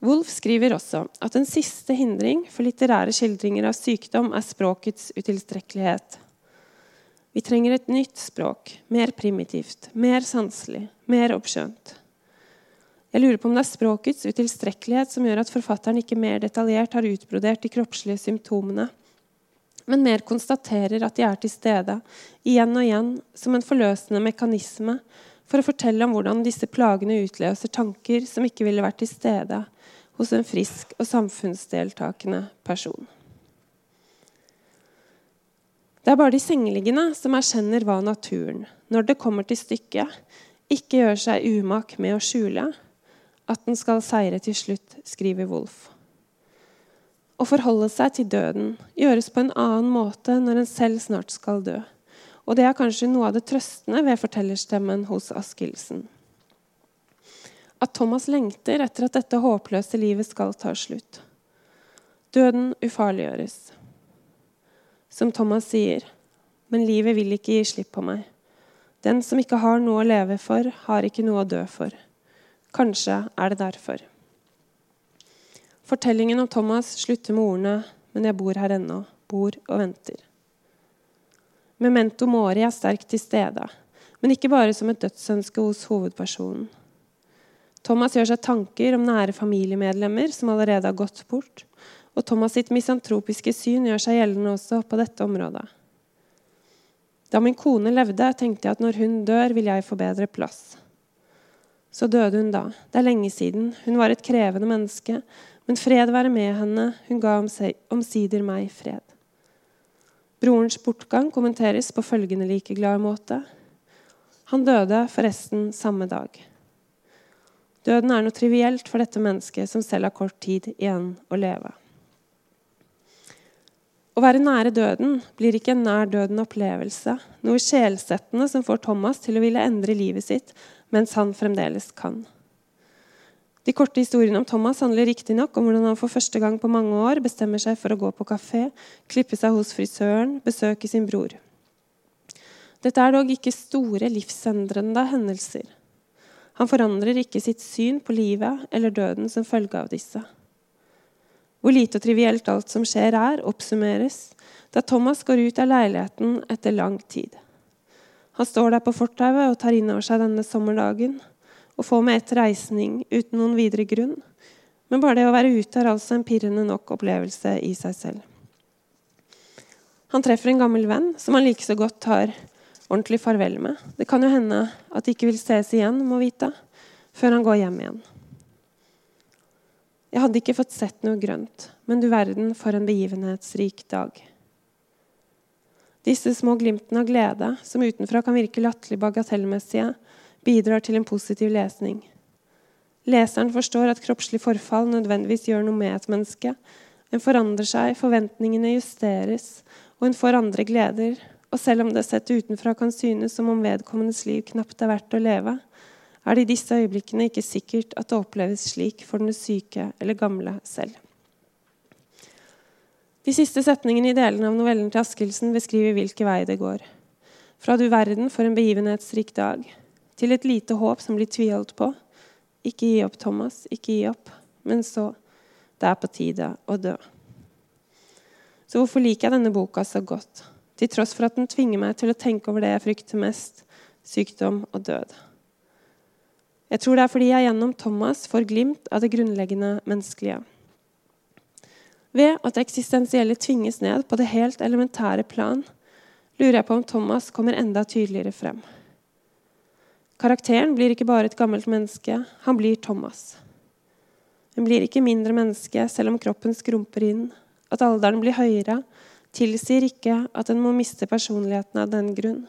Wolf skriver også at en siste hindring for litterære skildringer av sykdom er språkets utilstrekkelighet. Vi trenger et nytt språk, mer primitivt, mer sanselig, mer oppskjønt. Jeg lurer på om det er språkets utilstrekkelighet som gjør at forfatteren ikke mer detaljert har utbrodert de kroppslige symptomene, men mer konstaterer at de er til stede igjen og igjen som en forløsende mekanisme for å fortelle om hvordan disse plagene utløser tanker som ikke ville vært til stede hos en frisk og samfunnsdeltakende person. Det er bare de sengeliggende som erkjenner hva naturen, når det kommer til stykket, ikke gjør seg umak med å skjule, at den skal seire til slutt, skriver Wolf. Å forholde seg til døden gjøres på en annen måte når en selv snart skal dø. Og det er kanskje noe av det trøstende ved fortellerstemmen hos Askildsen. At Thomas lengter etter at dette håpløse livet skal ta slutt. Døden ufarliggjøres. Som Thomas sier, men livet vil ikke gi slipp på meg. Den som ikke har noe å leve for, har ikke noe å dø for. Kanskje er det derfor. Fortellingen om Thomas slutter med ordene 'Men jeg bor her ennå. Bor og venter'. Memento mori er sterkt til stede, men ikke bare som et dødsønske hos hovedpersonen. Thomas gjør seg tanker om nære familiemedlemmer som allerede har gått bort, og Thomas sitt misantropiske syn gjør seg gjeldende også på dette området. Da min kone levde, tenkte jeg at når hun dør, vil jeg få bedre plass. Så døde hun da. Det er lenge siden. Hun var et krevende menneske, men fred være med henne. Hun ga omsider meg fred. Brorens bortgang kommenteres på følgende like glad måte. Han døde forresten samme dag. Døden er noe trivielt for dette mennesket som selv har kort tid igjen å leve. Å være nære døden blir ikke en nær døden-opplevelse, noe sjelsettende som får Thomas til å ville endre livet sitt mens han fremdeles kan. De korte historiene om Thomas handler riktignok om hvordan han for første gang på mange år bestemmer seg for å gå på kafé, klippe seg hos frisøren, besøke sin bror. Dette er dog ikke store, livsendrende hendelser. Han forandrer ikke sitt syn på livet eller døden som følge av disse. Hvor lite og trivielt alt som skjer, er, oppsummeres da Thomas går ut av leiligheten etter lang tid. Han står der på fortauet og tar inn over seg denne sommerdagen og får med ett reisning uten noen videre grunn. Men bare det å være ute er altså en pirrende nok opplevelse i seg selv. Han treffer en gammel venn som han like så godt tar ordentlig farvel med. Det kan jo hende at de ikke vil ses igjen, må vite, før han går hjem igjen. Jeg hadde ikke fått sett noe grønt, men du verden for en begivenhetsrik dag. Disse små glimtene av glede, som utenfra kan virke latterlig bagatellmessige, bidrar til en positiv lesning. Leseren forstår at kroppslig forfall nødvendigvis gjør noe med et menneske. En forandrer seg, forventningene justeres, og en får andre gleder. Og selv om det sett utenfra kan synes som om vedkommendes liv knapt er verdt å leve, er det i disse øyeblikkene ikke sikkert at det oppleves slik for den syke eller gamle selv. De siste setningene i delene av novellen til Askildsen beskriver hvilken vei det går. Fra du verden for en begivenhetsrik dag, til et lite håp som blir tviholdt på. Ikke gi opp, Thomas, ikke gi opp. Men så det er på tide å dø. Så hvorfor liker jeg denne boka så godt? Til tross for at den tvinger meg til å tenke over det jeg frykter mest sykdom og død. Jeg tror det er fordi jeg gjennom Thomas får glimt av det grunnleggende menneskelige. Ved at det eksistensielle tvinges ned på det helt elementære plan, lurer jeg på om Thomas kommer enda tydeligere frem. Karakteren blir ikke bare et gammelt menneske, han blir Thomas. Hun blir ikke mindre menneske selv om kroppen skrumper inn. At alderen blir høyere, tilsier ikke at en må miste personligheten av den grunn.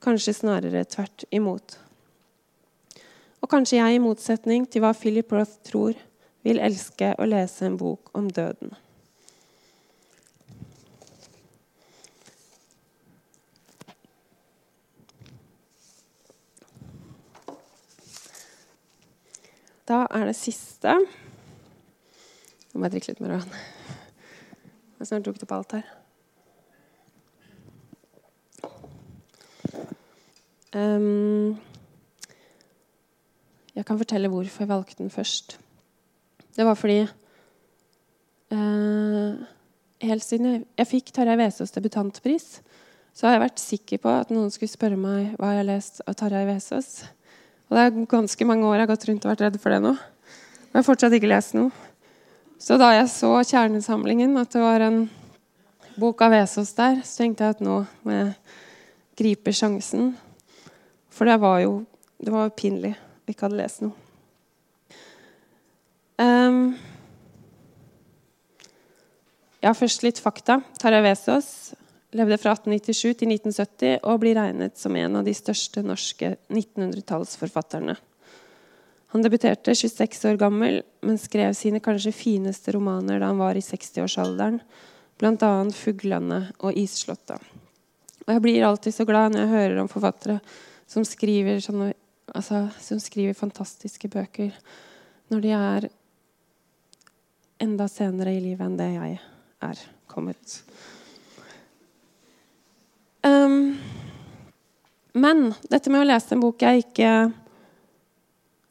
Kanskje snarere tvert imot. Og kanskje jeg, i motsetning til hva Philip Roth tror, vil elske å lese en bok om døden. Da er det siste Nå må jeg drikke litt mer vann. Jeg har snart drukket opp alt her. Um, jeg kan fortelle hvorfor jeg valgte den først. Det var fordi eh, Helt siden jeg, fikk Tarjei Vesaas debutantpris, så har jeg vært sikker på at noen skulle spørre meg hva jeg har lest av Tarjei Vesaas. Og det er ganske mange år jeg har gått rundt og vært redd for det nå. Og jeg har fortsatt ikke lest noe. Så da jeg så Kjernesamlingen, at det var en bok av Vesaas der, så tenkte jeg at nå må jeg gripe sjansen. For det var jo det var pinlig ikke hadde lest noe. Um, ja, først litt fakta. Tarjei Vesaas levde fra 1897 til 1970 og blir regnet som en av de største norske 1900-tallsforfatterne. Han debuterte 26 år gammel, men skrev sine kanskje fineste romaner da han var i 60-årsalderen, bl.a. 'Fuglene' og 'Isslottet'. Og jeg blir alltid så glad når jeg hører om forfattere som skriver, sånne, altså, som skriver fantastiske bøker når de er enda senere i livet enn det jeg er kommet. Um, men dette med å lese en bok jeg ikke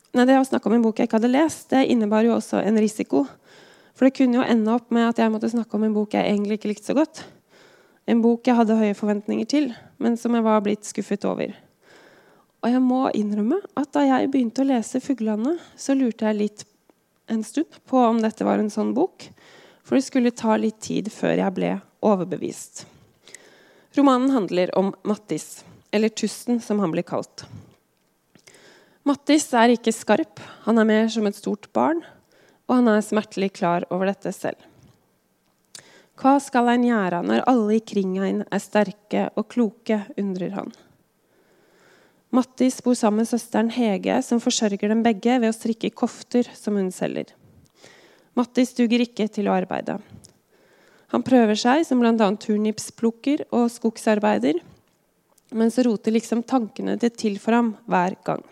Nei, det å snakke om en bok jeg ikke hadde lest, det innebar jo også en risiko. For det kunne jo ende opp med at jeg måtte snakke om en bok jeg egentlig ikke likte så godt. En bok jeg hadde høye forventninger til, men som jeg var blitt skuffet over. Og jeg må innrømme at da jeg begynte å lese 'Fuglelandet', så lurte jeg litt en stund på om dette var en sånn bok. For det skulle ta litt tid før jeg ble overbevist. Romanen handler om Mattis, eller Tusten, som han blir kalt. Mattis er ikke skarp, han er mer som et stort barn, og han er smertelig klar over dette selv. Hva skal ein gjøre når alle i ein er sterke og kloke, undrer han. Mattis bor sammen med søsteren Hege, som forsørger dem begge ved å strikke kofter som hun selger. Mattis duger ikke til å arbeide. Han prøver seg som bl.a. turnipsplukker og skogsarbeider, men så roter liksom tankene det til for ham hver gang.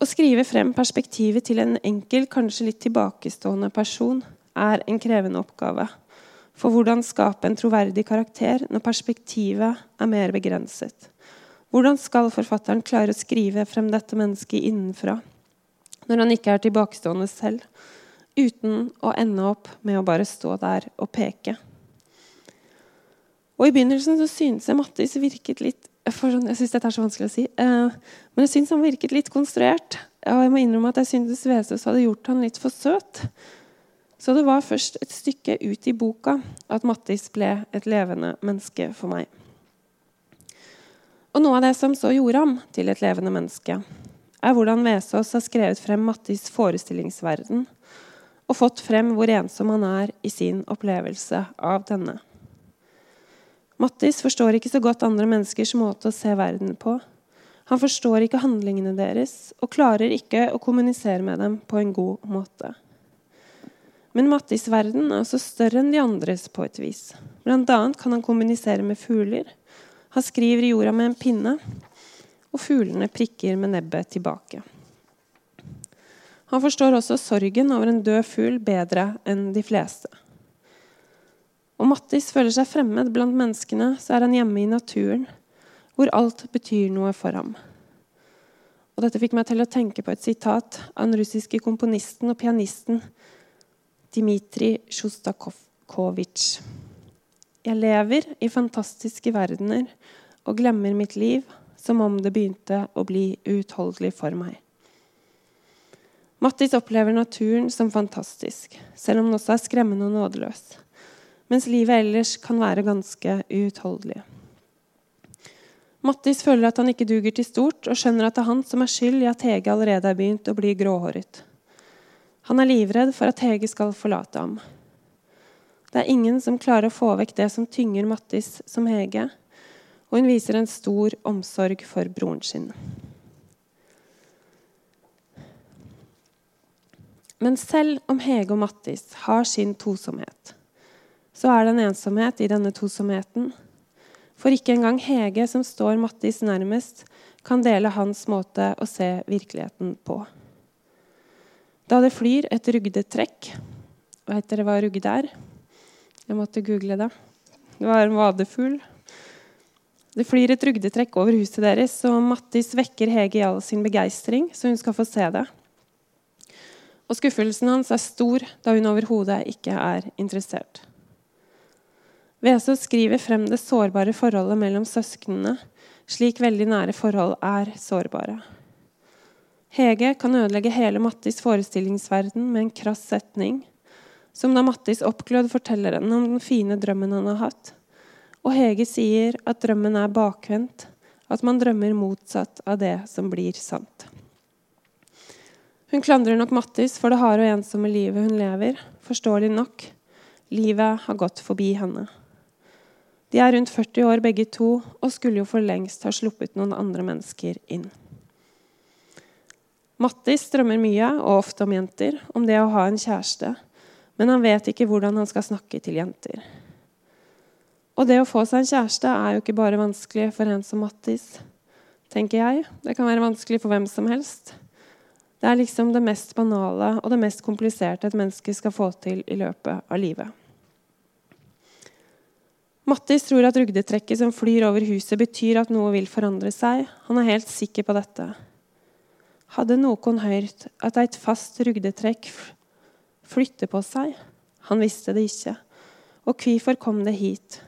Å skrive frem perspektivet til en enkel, kanskje litt tilbakestående person er en krevende oppgave. For hvordan skape en troverdig karakter når perspektivet er mer begrenset? Hvordan skal forfatteren klare å skrive frem dette mennesket innenfra når han ikke er tilbakestående selv, uten å ende opp med å bare stå der og peke? Og I begynnelsen så synes jeg Mattis virket litt sånn, Jeg syns dette er så vanskelig å si. Eh, men jeg syns han virket litt konstruert. Og jeg må innrømme at jeg syntes Vesaas hadde gjort han litt for søt. Så det var først et stykke ut i boka at Mattis ble et levende menneske for meg. Og Noe av det som så gjorde ham til et levende menneske, er hvordan Vesaas har skrevet frem Mattis forestillingsverden og fått frem hvor ensom han er i sin opplevelse av denne. Mattis forstår ikke så godt andre menneskers måte å se verden på. Han forstår ikke handlingene deres og klarer ikke å kommunisere med dem på en god måte. Men Mattis' verden er også større enn de andres på et vis. Blant annet kan han kommunisere med fugler. Han skriver i jorda med en pinne, og fuglene prikker med nebbet tilbake. Han forstår også sorgen over en død fugl bedre enn de fleste. Om Mattis føler seg fremmed blant menneskene, så er han hjemme i naturen, hvor alt betyr noe for ham. Og Dette fikk meg til å tenke på et sitat av den russiske komponisten og pianisten Dmitrij Sjostakovitsj. Jeg lever i fantastiske verdener og glemmer mitt liv som om det begynte å bli uutholdelig for meg. Mattis opplever naturen som fantastisk, selv om den også er skremmende og nådeløs. Mens livet ellers kan være ganske uutholdelig. Mattis føler at han ikke duger til stort, og skjønner at det er han som er skyld i at Hege allerede er begynt å bli gråhåret. Han er livredd for at Hege skal forlate ham. Det er ingen som klarer å få vekk det som tynger Mattis som Hege, og hun viser en stor omsorg for broren sin. Men selv om Hege og Mattis har sin tosomhet, så er det en ensomhet i denne tosomheten. For ikke engang Hege, som står Mattis nærmest, kan dele hans måte å se virkeligheten på. Da det flyr et rugdetrekk Veit dere hva rugde er? Jeg måtte google det. Det var en vadefugl. Det flyr et rugdetrekk over huset deres, og Mattis vekker Hege i all sin begeistring, så hun skal få se det. Og skuffelsen hans er stor da hun overhodet ikke er interessert. Vesaas skriver frem det sårbare forholdet mellom søsknene, slik veldig nære forhold er sårbare. Hege kan ødelegge hele Mattis forestillingsverden med en krass setning, som da Mattis oppglødd forteller henne om den fine drømmen han har hatt. Og Hege sier at drømmen er bakvendt, at man drømmer motsatt av det som blir sant. Hun klandrer nok Mattis for det harde og ensomme livet hun lever. Forståelig nok. Livet har gått forbi henne. De er rundt 40 år begge to og skulle jo for lengst ha sluppet noen andre mennesker inn. Mattis drømmer mye, og ofte om jenter, om det å ha en kjæreste. Men han vet ikke hvordan han skal snakke til jenter. Og det å få seg en kjæreste er jo ikke bare vanskelig for en som Mattis. tenker jeg. Det kan være vanskelig for hvem som helst. Det er liksom det mest banale og det mest kompliserte et menneske skal få til i løpet av livet. Mattis tror at rugdetrekket som flyr over huset, betyr at noe vil forandre seg. Han er helt sikker på dette. Hadde noen hørt at et fast rugdetrekk flytter på seg? Han visste det ikke. Og hvorfor kom det hit?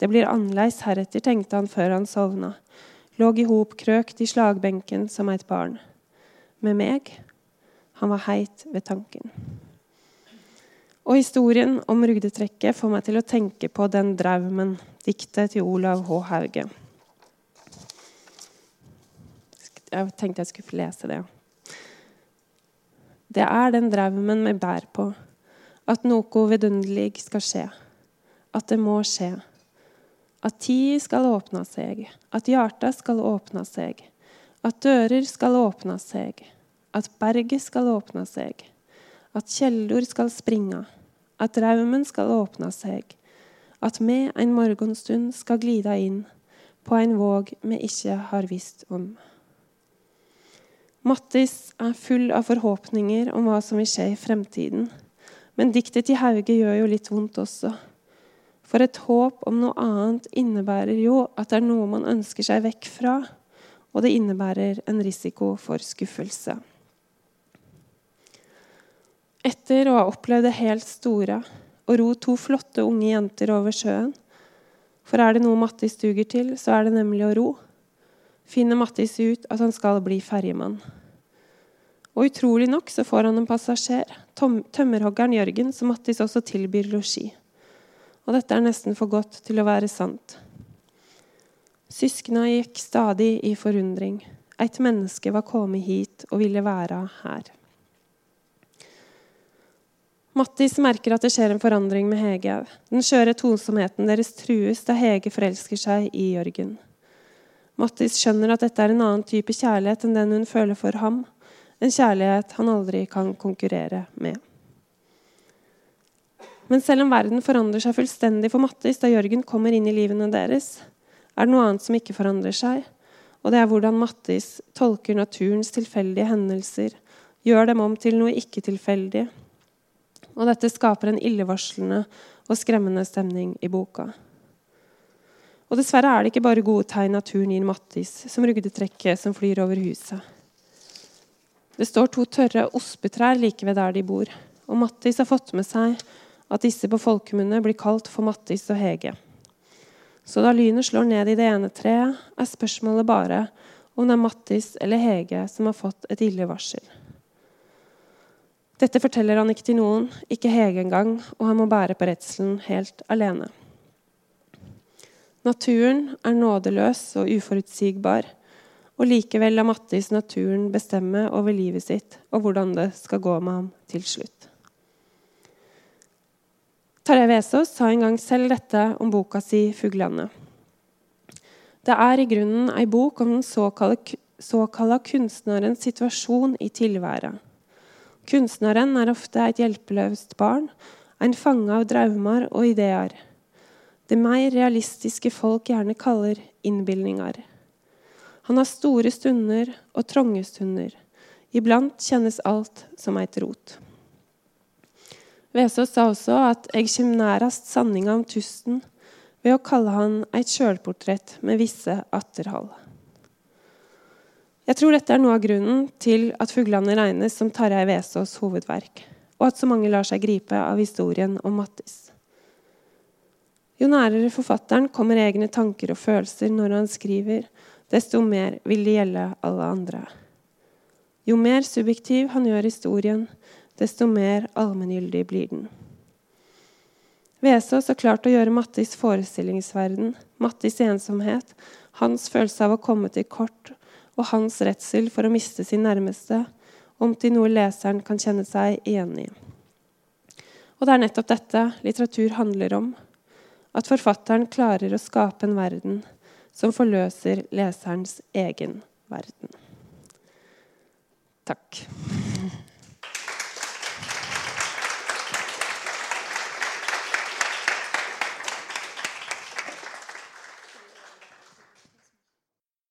Det blir annerledes heretter, tenkte han før han sovna. Lå i hop krøkt i slagbenken som et barn. Med meg? Han var heit ved tanken. Og historien om rugdetrekket får meg til å tenke på Den draumen, diktet til Olav H. Hauge. Jeg tenkte jeg skulle lese det. Det er den draumen vi bærer på, at noe vidunderlig skal skje. At det må skje. At tid skal åpne seg, at hjertet skal åpne seg. At dører skal åpne seg, at berget skal åpne seg. At kjeller skal springe, at draumen skal åpne seg. At vi en morgenstund skal glide inn på en våg vi ikke har visst om. Mattis er full av forhåpninger om hva som vil skje i fremtiden. Men diktet til Hauge gjør jo litt vondt også. For et håp om noe annet innebærer jo at det er noe man ønsker seg vekk fra. Og det innebærer en risiko for skuffelse. Etter å ha opplevd det helt store og ro to flotte unge jenter over sjøen For er det noe Mattis duger til, så er det nemlig å ro finner Mattis ut at han skal bli ferjemann. Og utrolig nok så får han en passasjer, tømmerhoggeren Jørgen, som Mattis også tilbyr losji. Og dette er nesten for godt til å være sant. Søskna gikk stadig i forundring. Et menneske var kommet hit og ville være her. Mattis merker at det skjer en forandring med Hege. Den skjøre tosomheten deres trues da Hege forelsker seg i Jørgen. Mattis skjønner at dette er en annen type kjærlighet enn den hun føler for ham. En kjærlighet han aldri kan konkurrere med. Men selv om verden forandrer seg fullstendig for Mattis da Jørgen kommer inn i livene deres, er det noe annet som ikke forandrer seg. Og det er hvordan Mattis tolker naturens tilfeldige hendelser, gjør dem om til noe ikke-tilfeldig og dette skaper en illevarslende og skremmende stemning i boka. Og Dessverre er det ikke bare gode tegn naturen gir Mattis, som rugdetrekket som flyr over huset. Det står to tørre ospetrær like ved der de bor, og Mattis har fått med seg at disse på folkemunne blir kalt for Mattis og Hege. Så da lynet slår ned i det ene treet, er spørsmålet bare om det er Mattis eller Hege som har fått et ille varsel. Dette forteller han ikke til noen, ikke Hege engang, og han må bære på redselen helt alene. Naturen er nådeløs og uforutsigbar, og likevel lar Mattis naturen bestemme over livet sitt og hvordan det skal gå med ham til slutt. Tarjei Vesaas sa en gang selv dette om boka si 'Fuglane'. Det er i grunnen ei bok om den såkalla kunstnerens situasjon i tilværet. Kunstneren er ofte et hjelpeløst barn, en fange av drømmer og ideer. Det mer realistiske folk gjerne kaller innbilninger. Han har store stunder og trange stunder. Iblant kjennes alt som et rot. Vesaas sa også at 'jeg kjem nærast sanninga om tusten' ved å kalle han et sjølportrett med visse atterhold. Jeg tror dette er noe av grunnen til at 'Fuglene' regnes som Tarjei Vesaas' hovedverk, og at så mange lar seg gripe av historien om Mattis. Jo nærere forfatteren kommer egne tanker og følelser når han skriver, desto mer vil det gjelde alle andre. Jo mer subjektiv han gjør historien, desto mer allmenngyldig blir den. Vesaas har klart å gjøre Mattis forestillingsverden, Mattis ensomhet, hans følelse av å komme til kort og hans redsel for å miste sin nærmeste, om til noe leseren kan kjenne seg igjen i. Og det er nettopp dette litteratur handler om. At forfatteren klarer å skape en verden som forløser leserens egen verden. Takk.